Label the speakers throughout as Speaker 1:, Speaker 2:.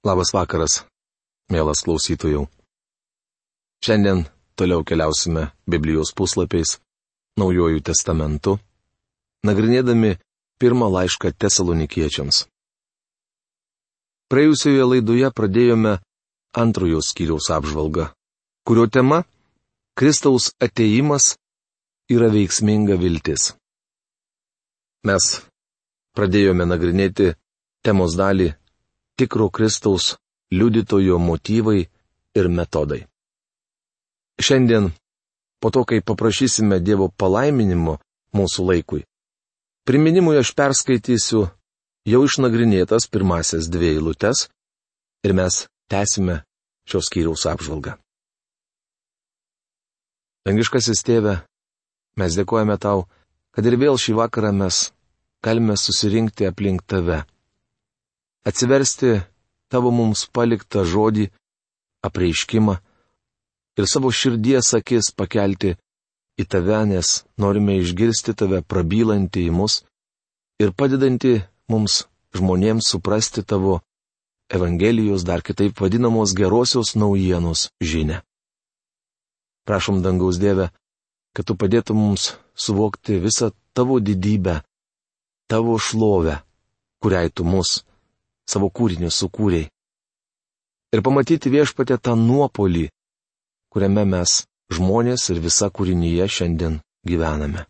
Speaker 1: Labas vakaras, mielas klausytojų. Šiandien toliau keliausime Biblijos puslapiais, Naujojų testamentu, nagrinėdami pirmą laišką tesalonikiečiams. Praėjusioje laidoje pradėjome antrojo skyriaus apžvalgą, kurio tema - Kristaus ateimas yra veiksminga viltis. Mes pradėjome nagrinėti temos dalį tikro Kristaus liudytojo motyvai ir metodai. Šiandien, po to, kai paprašysime Dievo palaiminimo mūsų laikui, priminimui aš perskaitysiu jau išnagrinėtas pirmasias dvi eilutes ir mes tęsime šios skyriaus apžvalgą. Dangiškasis tėve, mes dėkojame tau, kad ir vėl šį vakarą mes galime susirinkti aplink tave atsiversti tavo mums paliktą žodį, apreiškimą ir savo širdies akis pakelti į tave, nes norime išgirsti tave prabylantį į mus ir padedantį mums žmonėms suprasti tavo Evangelijos dar kitaip vadinamos gerosios naujienos žinę. Prašom dangaus Dieve, kad tu padėtum mums suvokti visą tavo didybę, tavo šlovę, kuriai tu mus savo kūrinius sukūrėjai. Ir pamatyti viešpatę tą nuopolį, kuriame mes, žmonės ir visa kūrinyje šiandien gyvename.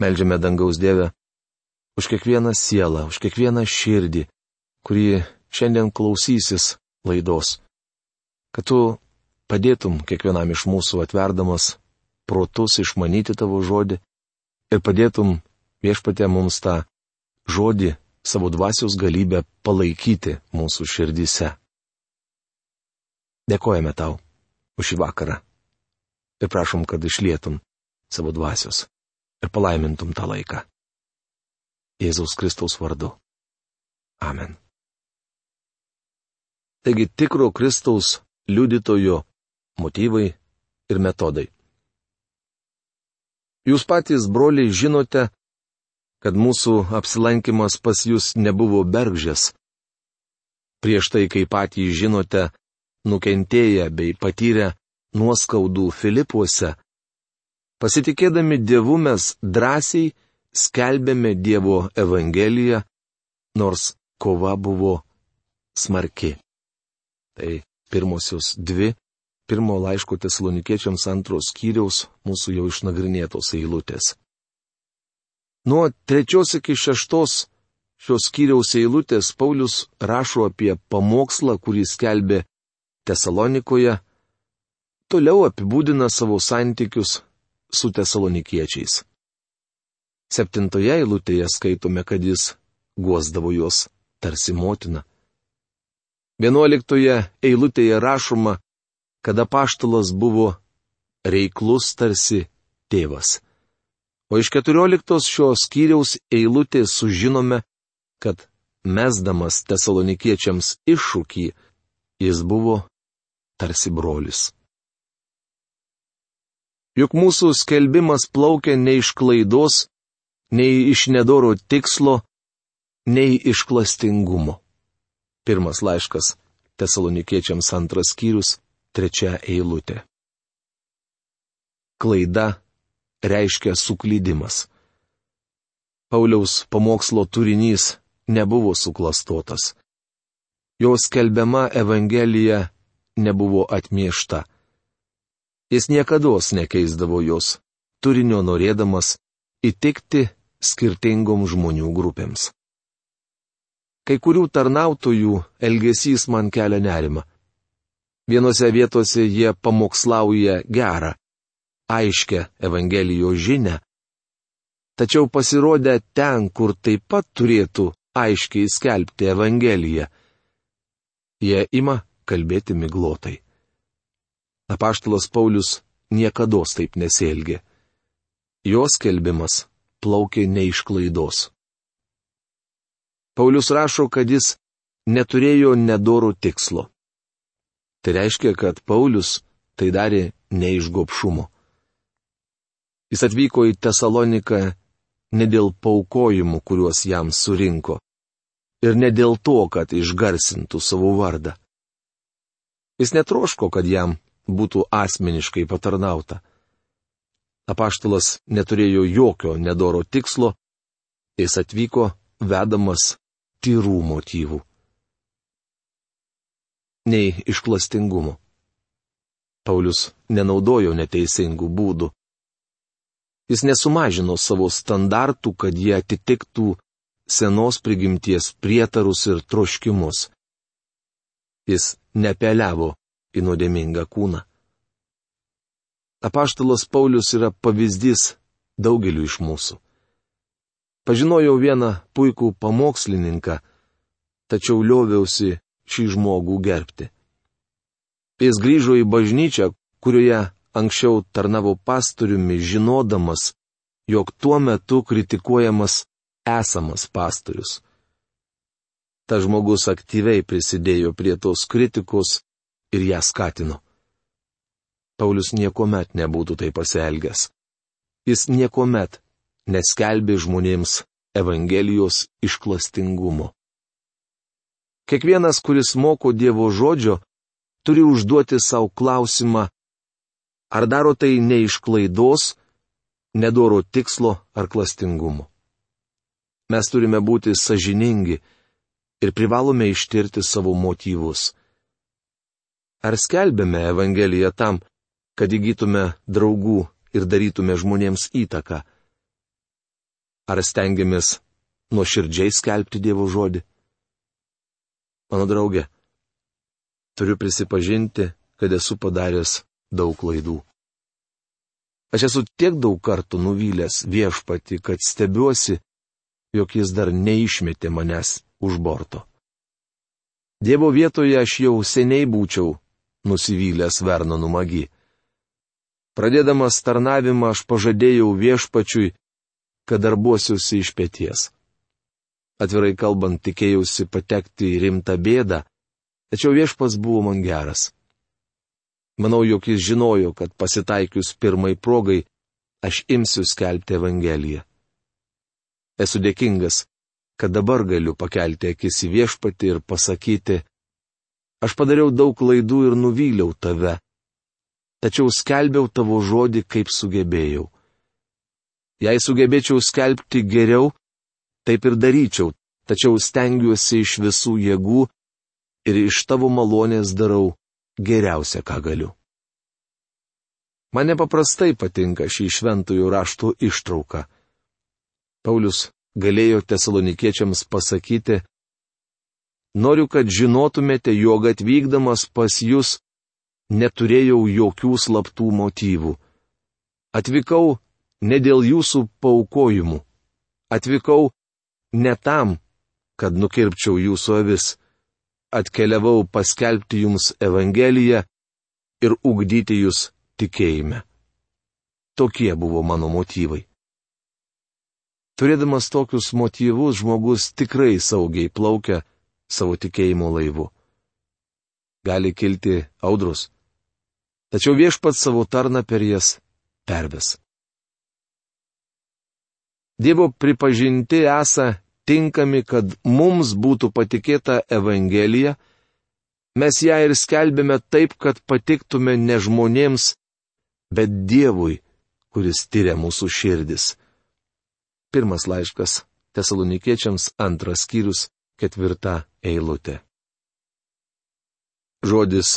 Speaker 1: Meldžiame dangaus Dievę už kiekvieną sielą, už kiekvieną širdį, kuri šiandien klausysis laidos, kad tu padėtum kiekvienam iš mūsų atverdamas protus išmanyti tavo žodį ir padėtum viešpatė mums tą žodį savo dvasios galybę palaikyti mūsų širdyse. Dėkojame tau už šį vakarą ir prašom, kad išlietum savo dvasios ir palaimintum tą laiką. Jėzaus Kristaus vardu. Amen. Taigi tikro Kristaus liudytojo motyvai ir metodai. Jūs patys, broliai, žinote, kad mūsų apsilankimas pas jūs nebuvo bergžės. Prieš tai, kai patys žinote, nukentėję bei patyrę nuoskaudų Filipuose, pasitikėdami Dievu mes drąsiai skelbėme Dievo Evangeliją, nors kova buvo smarki. Tai pirmosios dvi pirmo laiško tesalonikiečiams antros skyriaus mūsų jau išnagrinėtos eilutės. Nuo trečios iki šeštos šios skyriaus eilutės Paulius rašo apie pamokslą, kurį skelbė Tesalonikoje, toliau apibūdina savo santykius su tesalonikiečiais. Septintoje eilutėje skaitome, kad jis guosdavo juos tarsi motina. Vienuoliktoje eilutėje rašoma, kad apaštalas buvo reiklus tarsi tėvas. O iš keturioliktos šios skyriaus eilutės sužinome, kad mesdamas tesalonikiečiams iššūkį, jis buvo tarsi brolis. Juk mūsų skelbimas plaukia ne iš klaidos, nei iš nedoro tikslo, nei iš klastingumo. Pirmas laiškas tesalonikiečiams antras skyrius, trečia eilutė. Klaida reiškia suklydimas. Pauliaus pamokslo turinys nebuvo suklastotas. Jo skelbiama Evangelija nebuvo atmiešta. Jis niekada nekeisdavo jos, turinio norėdamas įtikti skirtingom žmonių grupėms. Kai kurių tarnautojų elgesys man kelia nerima. Vienose vietose jie pamokslauja gerą, aiškę Evangelijos žinę, tačiau pasirodę ten, kur taip pat turėtų aiškiai skelbti Evangeliją, jie ima kalbėti miglotai. Apaštalas Paulius niekada taip nesielgė. Jo skelbimas plaukė ne iš klaidos. Paulius rašo, kad jis neturėjo nedorų tikslo. Tai reiškia, kad Paulius tai darė ne iš gopšumo. Jis atvyko į Tesaloniką ne dėl paukojimų, kuriuos jam surinko, ir ne dėl to, kad išgarsintų savo vardą. Jis netroško, kad jam būtų asmeniškai patarnauta. Apaštalas neturėjo jokio nedoro tikslo, jis atvyko vedamas tyrų motyvų. Nei išklastingumo. Paulius nenaudojo neteisingų būdų. Jis nesumažino savo standartų, kad jie atitiktų senos prigimties prietarus ir troškimus. Jis nepeliavo į nuodėmingą kūną. Apaštalas Paulius yra pavyzdys daugeliu iš mūsų. Pažinojau vieną puikų pamokslininką, tačiau lioviausi šį žmogų gerbti. Jis grįžo į bažnyčią, kurioje anksčiau tarnavo pastoriumi, žinodamas, jog tuo metu kritikuojamas esamas pastorius. Ta žmogus aktyviai prisidėjo prie tos kritikos ir ją skatino. Paulius niekuomet nebūtų tai pasielgęs. Jis niekuomet neskelbė žmonėms Evangelijos išklastingumo. Kiekvienas, kuris moko Dievo žodžio, turi užduoti savo klausimą, ar daro tai ne iš klaidos, nedoro tikslo ar klastingumo. Mes turime būti sažiningi ir privalome ištirti savo motyvus. Ar skelbėme Evangeliją tam, kad įgytume draugų ir darytume žmonėms įtaką? Ar stengiamės nuoširdžiai skelbti Dievo žodį? Mano draugė, turiu prisipažinti, kad esu padaręs daug klaidų. Aš esu tiek daug kartų nuvylęs viešpati, kad stebiuosi, jog jis dar neišmetė manęs už borto. Dievo vietoje aš jau seniai būčiau nusivylęs Verno numagi. Pradėdamas tarnavimą aš pažadėjau viešpačiui, kad darbuosiuosi iš pėties. Atvirai kalbant, tikėjausi patekti į rimtą bėdą, Tačiau viešpas buvo man geras. Manau, jog jis žinojo, kad pasitaikius pirmai progai, aš imsiu skelbti Evangeliją. Esu dėkingas, kad dabar galiu pakelti akis į viešpatį ir pasakyti, aš padariau daug klaidų ir nuvyliau tave, tačiau skelbiau tavo žodį, kaip sugebėjau. Jei sugebėčiau skelbti geriau, taip ir daryčiau, tačiau stengiuosi iš visų jėgų, ir iš tavo malonės darau geriausia, ką galiu. Man nepaprastai patinka šį šventųjų raštų ištrauką. Paulius galėjo tesalonikiečiams pasakyti, Noriu, kad žinotumėte, jog atvykdamas pas jūs neturėjau jokių slaptų motyvų. Atvykau ne dėl jūsų paukojimų. Atvykau ne tam, kad nukirpčiau jūsų avis atkeliavau paskelbti jums Evangeliją ir ugdyti jūs tikėjime. Tokie buvo mano motyvai. Turėdamas tokius motyvus, žmogus tikrai saugiai plaukia savo tikėjimo laivu. Gali kilti audrus. Tačiau viešpat savo tarną per jas perves. Dievo pripažinti esą tinkami, kad mums būtų patikėta Evangelija, mes ją ir skelbėme taip, kad patiktume ne žmonėms, bet Dievui, kuris tyria mūsų širdis. Pirmas laiškas Tesalonikiečiams antras skyrius ketvirta eilutė. Žodis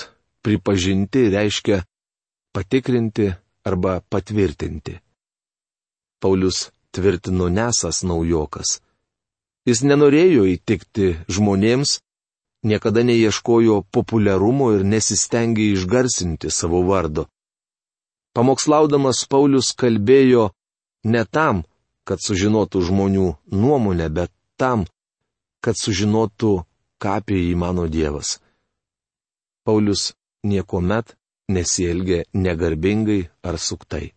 Speaker 1: pripažinti reiškia patikrinti arba patvirtinti. Paulius tvirtino nesas naujokas. Jis nenorėjo įtikti žmonėms, niekada neieškojo populiarumo ir nesistengė išgarsinti savo vardo. Pamokslaudamas Paulius kalbėjo ne tam, kad sužinotų žmonių nuomonę, bet tam, kad sužinotų, ką apie jį mano Dievas. Paulius niekuomet nesielgė negarbingai ar suktai.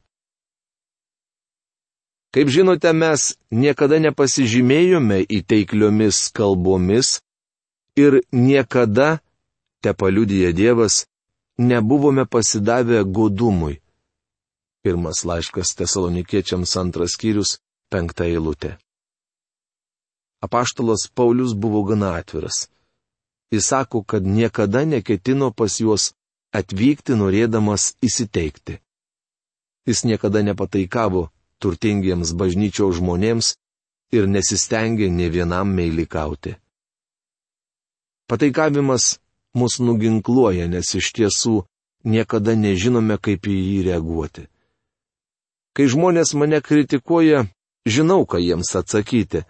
Speaker 1: Kaip žinote, mes niekada nepasižymėjome įteikliomis kalbomis ir niekada, te paliudyja Dievas, nebuvome pasidavę godumui. Pirmas laiškas tesalonikiečiams antras skyrius, penkta eilutė. apaštalas Paulius buvo gana atviras. Jis sako, kad niekada neketino pas juos atvykti norėdamas įsiteikti. Jis niekada nepataikavo turtingiems bažnyčios žmonėms ir nesistengė ne vienam meilikauti. Pataikavimas mus nuginkluoja, nes iš tiesų niekada nežinome, kaip į jį reaguoti. Kai žmonės mane kritikuoja, žinau, ką jiems atsakyti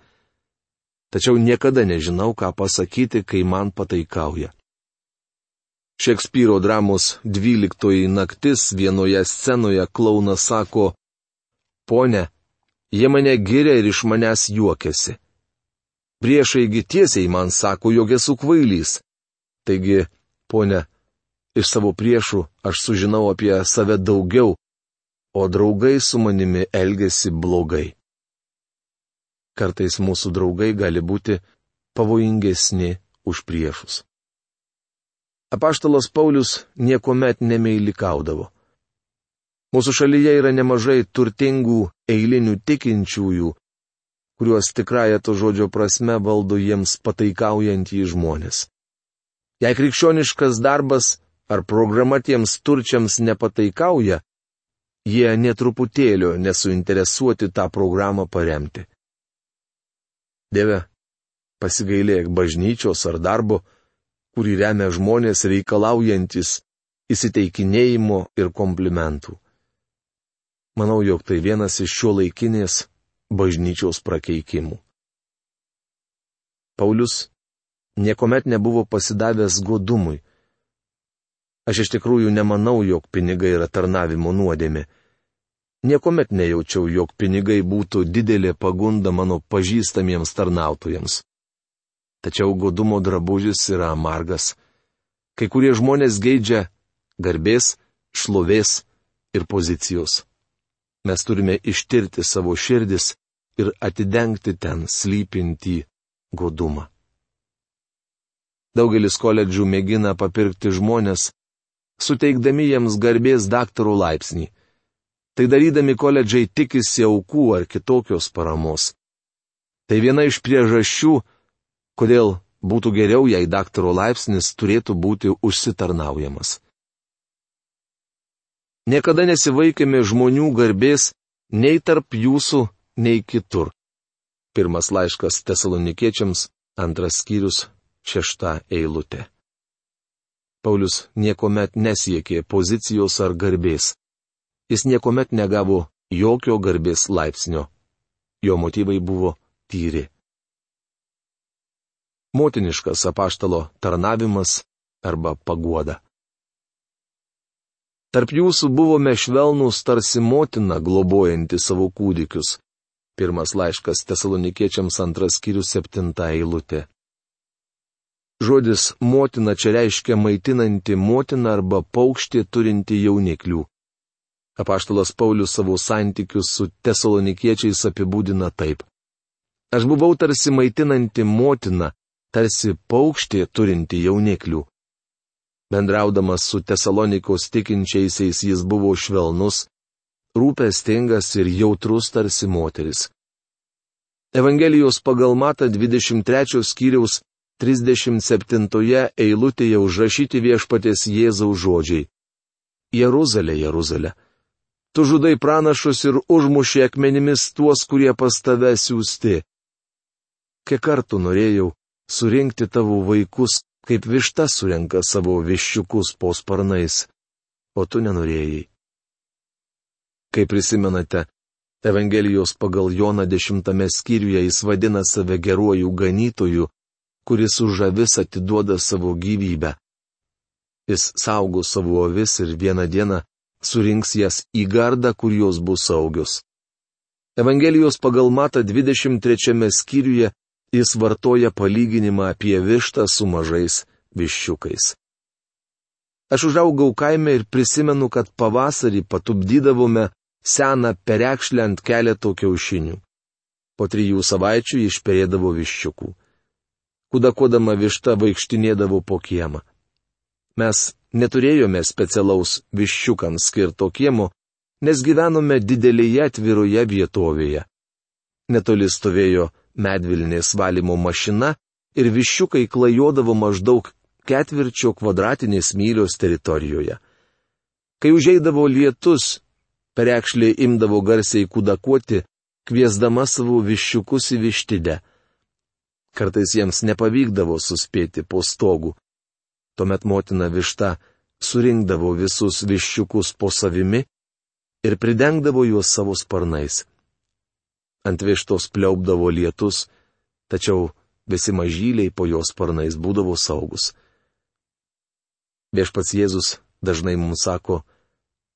Speaker 1: tačiau niekada nežinau, ką pasakyti, kai man pataikauja. Šekspyro dramos dvyliktoji naktis vienoje scenoje klaunas sako, Pone, jie mane giria ir iš manęs juokiasi. Priešaigi tiesiai man sako, jog esu kvailys. Taigi, ponė, iš savo priešų aš sužinau apie save daugiau, o draugai su manimi elgesi blogai kartais mūsų draugai gali būti pavojingesni už priešus. Apaštalas Paulius niekuomet nemeilikaudavo. Mūsų šalyje yra nemažai turtingų eilinių tikinčiųjų, kuriuos tikrąją to žodžio prasme valdo jiems pataikaujantį žmonės. Jei krikščioniškas darbas ar programa tiems turčiams nepataikauja, jie netruputėlio nesuinteresuoti tą programą paremti. Dieve, pasigailėk bažnyčios ar darbo, kurį remia žmonės reikalaujantis įsiteikinėjimo ir komplimentų. Manau, jog tai vienas iš šio laikinės bažnyčios prakeikimų. Paulius niekuomet nebuvo pasidavęs godumui. Aš iš tikrųjų nemanau, jog pinigai yra tarnavimo nuodėmė. Niekuomet nejaučiau, jog pinigai būtų didelė pagunda mano pažįstamiems tarnautojams. Tačiau godumo drabužis yra margas. Kai kurie žmonės geidžia garbės, šlovės ir pozicijos. Mes turime ištirti savo širdis ir atidengti ten slypintį godumą. Daugelis koledžių mėgina papirkti žmonės, suteikdami jiems garbės daktaro laipsnį. Tai darydami koledžiai tikisi aukų ar kitokios paramos. Tai viena iš priežasčių, kodėl būtų geriau, jei daktaro laipsnis turėtų būti užsitarnaujamas. Niekada nesivaikėme žmonių garbės nei tarp jūsų, nei kitur. Pirmas laiškas tesalonikiečiams, antras skyrius, šešta eilutė. Paulius niekuomet nesiekė pozicijos ar garbės jis niekuomet negavo jokio garbės laipsnio. Jo motyvai buvo tyri. Motiniškas apaštalo tarnavimas arba paguoda. Tarp jūsų buvome švelnūs tarsi motina globojanti savo kūdikius. Pirmas laiškas tesalonikiečiams antras skyrius septinta eilutė. Žodis motina čia reiškia maitinanti motina arba paukštė turinti jauniklių. Apaštalas Paulius savo santykius su tesalonikiečiais apibūdina taip. Aš buvau tarsi maitinanti motina, tarsi paukštė turinti jauniklių. Bendraudamas su tesalonikos tikinčiaisiais jis buvo švelnus, rūpestingas ir jautrus tarsi moteris. Evangelijos pagal Mata 23 skyriaus 37 eilutėje užrašyti viešpatės Jėzaus žodžiai. Jeruzalė, Jeruzalė Tu žudai pranašus ir užmušė akmenimis tuos, kurie pas tave siūsti. Kiek kartų norėjau surinkti tavo vaikus, kaip višta surenka savo viščiukus po sparnais, o tu nenorėjai. Kaip prisimenate, Evangelijos pagal Joną dešimtame skyriuje jis vadina save geruoju ganytoju, kuris už avis atiduoda savo gyvybę. Jis saugo savo avis ir vieną dieną surinks jas į gardą, kur jos bus saugios. Evangelijos pagal Mata 23 skyriuje jis vartoja palyginimą apie vištą su mažais viščiukais. Aš užaugau kaime ir prisimenu, kad pavasarį patupdydavome seną perekšlę ant keleto kiaušinių. Po trijų savaičių išperėdavo viščiukų. Kudakodama višta vaikštinėdavo po kiemą. Mes neturėjome specialaus viščiukams skirto kiemo, nes gyvenome didelėje atviroje vietovėje. Netoli stovėjo medvilnės valymo mašina ir viščiukai klajodavo maždaug ketvirčio kvadratinės mylios teritorijoje. Kai užeidavo lietus, perekšlė imdavo garsiai kudakuoti, kviesdama savo viščiukus į vištidę. Kartais jiems nepavykdavo suspėti po stogu. Tuomet motina višta surinkdavo visus viščiukus po savimi ir pridengdavo juos savo sparnais. Ant vištos pliaupdavo lietus, tačiau visi mažyliai po jos sparnais būdavo saugus. Viešpats Jėzus dažnai mums sako,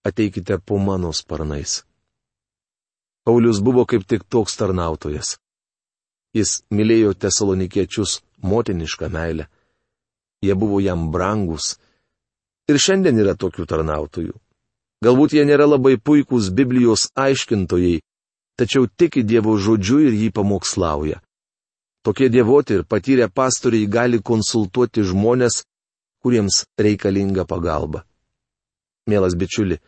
Speaker 1: ateikite po mano sparnais. Paulius buvo kaip tik toks tarnautojas. Jis mylėjo tesalonikiečius motinišką meilę. Jie buvo jam brangus. Ir šiandien yra tokių tarnautojų. Galbūt jie nėra labai puikūs Biblijos aiškintojai, tačiau tiki Dievo žodžiu ir jį pamokslauja. Tokie dievoti ir patyrę pastoriai gali konsultuoti žmonės, kuriems reikalinga pagalba. Mielas bičiuli,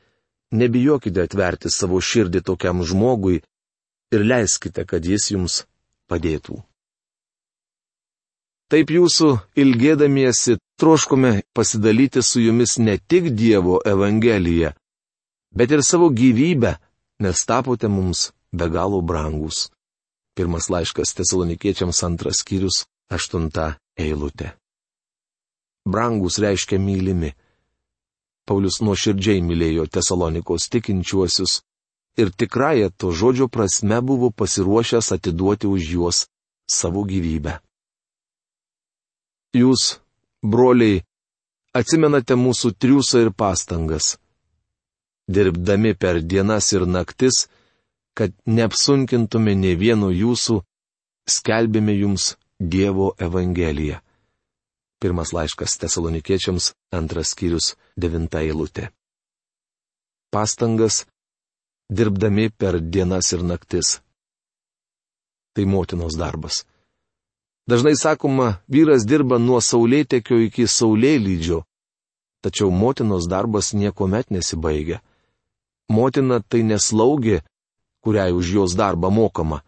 Speaker 1: nebijokite atverti savo širdį tokiam žmogui ir leiskite, kad jis jums padėtų. Taip jūsų ilgėdamiesi troškome pasidalyti su jumis ne tik Dievo Evangeliją, bet ir savo gyvybę, nes tapote mums be galo brangus. Pirmas laiškas tesalonikiečiams antras skyrius, aštunta eilutė. Brangus reiškia mylimi. Paulius nuoširdžiai mylėjo tesalonikos tikinčiuosius ir tikrąją to žodžio prasme buvo pasiruošęs atiduoti už juos savo gyvybę. Jūs, broliai, atsimenate mūsų triūsą ir pastangas dirbdami per dienas ir naktis, kad neapsunkintume ne vieno jūsų, skelbėme jums Dievo Evangeliją. Pirmas laiškas tesalonikiečiams, antras skyrius, devinta eilutė. Pastangas, dirbdami per dienas ir naktis. Tai motinos darbas. Dažnai sakoma, vyras dirba nuo saulėtekio iki saulėlydžio, tačiau motinos darbas niekuomet nesibaigia motina tai neslaugė, kuriai už jos darbą mokama.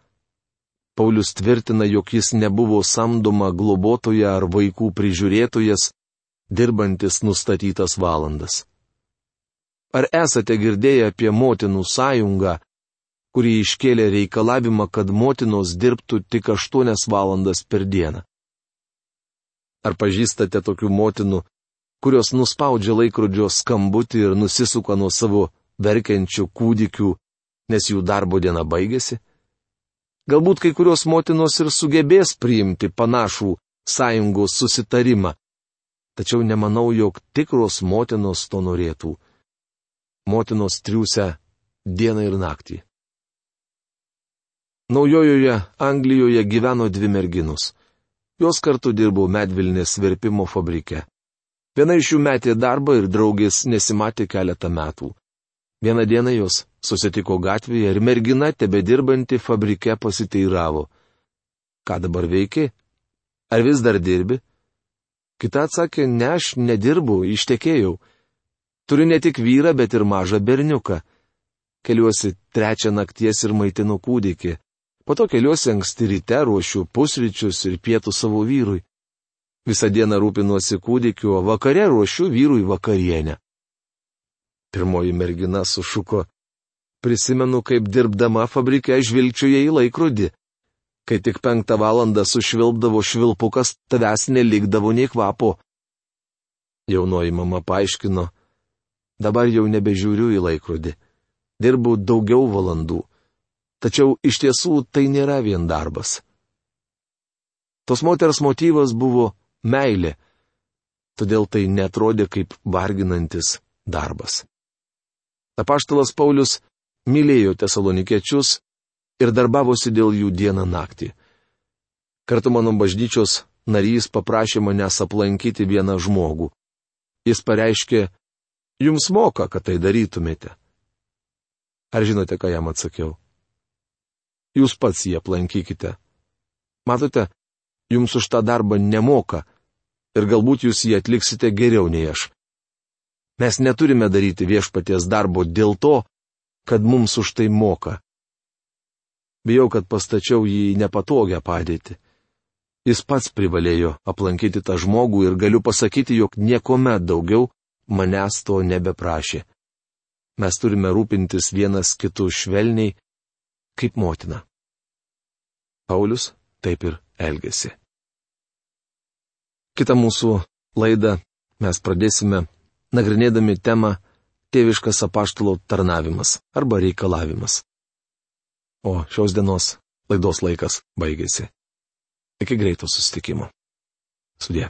Speaker 1: Paulius tvirtina, jog jis nebuvo samdoma globotoja ar vaikų prižiūrėtojas, dirbantis nustatytas valandas. Ar esate girdėję apie motinų sąjungą, kuri iškėlė reikalavimą, kad motinos dirbtų tik 8 valandas per dieną? Ar pažįstate tokių motinų, kurios nuspaudžia laikrodžio skambutį ir nusisuka nuo savo verkiančių kūdikių, nes jų darbo diena baigėsi? Galbūt kai kurios motinos ir sugebės priimti panašų sąjungos susitarimą, tačiau nemanau, jog tikros motinos to norėtų. Motinos triūsia dieną ir naktį. Naujojoje Anglijoje gyveno dvi merginos. Jos kartu dirbo medvilnės verpimo fabrike. Viena iš jų metė darbą ir draugės nesimatė keletą metų. Vieną dieną jos susitiko gatvėje ir mergina, tebe dirbanti fabrike, pasiteiravo. Ką dabar veiki? Ar vis dar dirbi? Kita atsakė, ne, aš nedirbu, ištekėjau. Turiu ne tik vyrą, bet ir mažą berniuką. Keliuosi trečią nakties ir maitinu kūdikį. Po to keliuosi anksti ryte, ruošiu pusryčius ir pietų savo vyrui. Visą dieną rūpinuosi kūdikiu, o vakare ruošiu vyrui vakarienę. Pirmoji mergina sušuko. Prisimenu, kaip dirbdama fabrike žvilgčioje į laikrodį. Kai tik penktą valandą sušvilpdavo švilpukas, tavęs nelikdavo nei kvapo. Jaunoji mama paaiškino. Dabar jau nebežiūriu į laikrodį. Dirbu daugiau valandų. Tačiau iš tiesų tai nėra vien darbas. Tos moters motyvas buvo meilė, todėl tai netrodė kaip varginantis darbas. Apaštalas Paulius mylėjo tesalonikiečius ir darbavosi dėl jų dieną naktį. Kartu mano bažnyčios narys paprašė manęs aplankyti vieną žmogų. Jis pareiškė, jums moka, kad tai darytumėte. Ar žinote, ką jam atsakiau? Jūs pats jį aplankykite. Matote, jums už tą darbą nemoka ir galbūt jūs jį atliksite geriau nei aš. Mes neturime daryti viešpaties darbo dėl to, kad mums už tai moka. Bijau, kad pastačiau jį į nepatogią padėtį. Jis pats privalėjo aplankyti tą žmogų ir galiu pasakyti, jog niekuomet daugiau manęs to nebeprašė. Mes turime rūpintis vienas kitų švelniai, kaip motina. Paulius taip ir elgesi. Kita mūsų laida mes pradėsime nagrinėdami temą tėviškas apaštalo tarnavimas arba reikalavimas. O šios dienos laidos laikas baigėsi. Iki greito susitikimo. Sudė.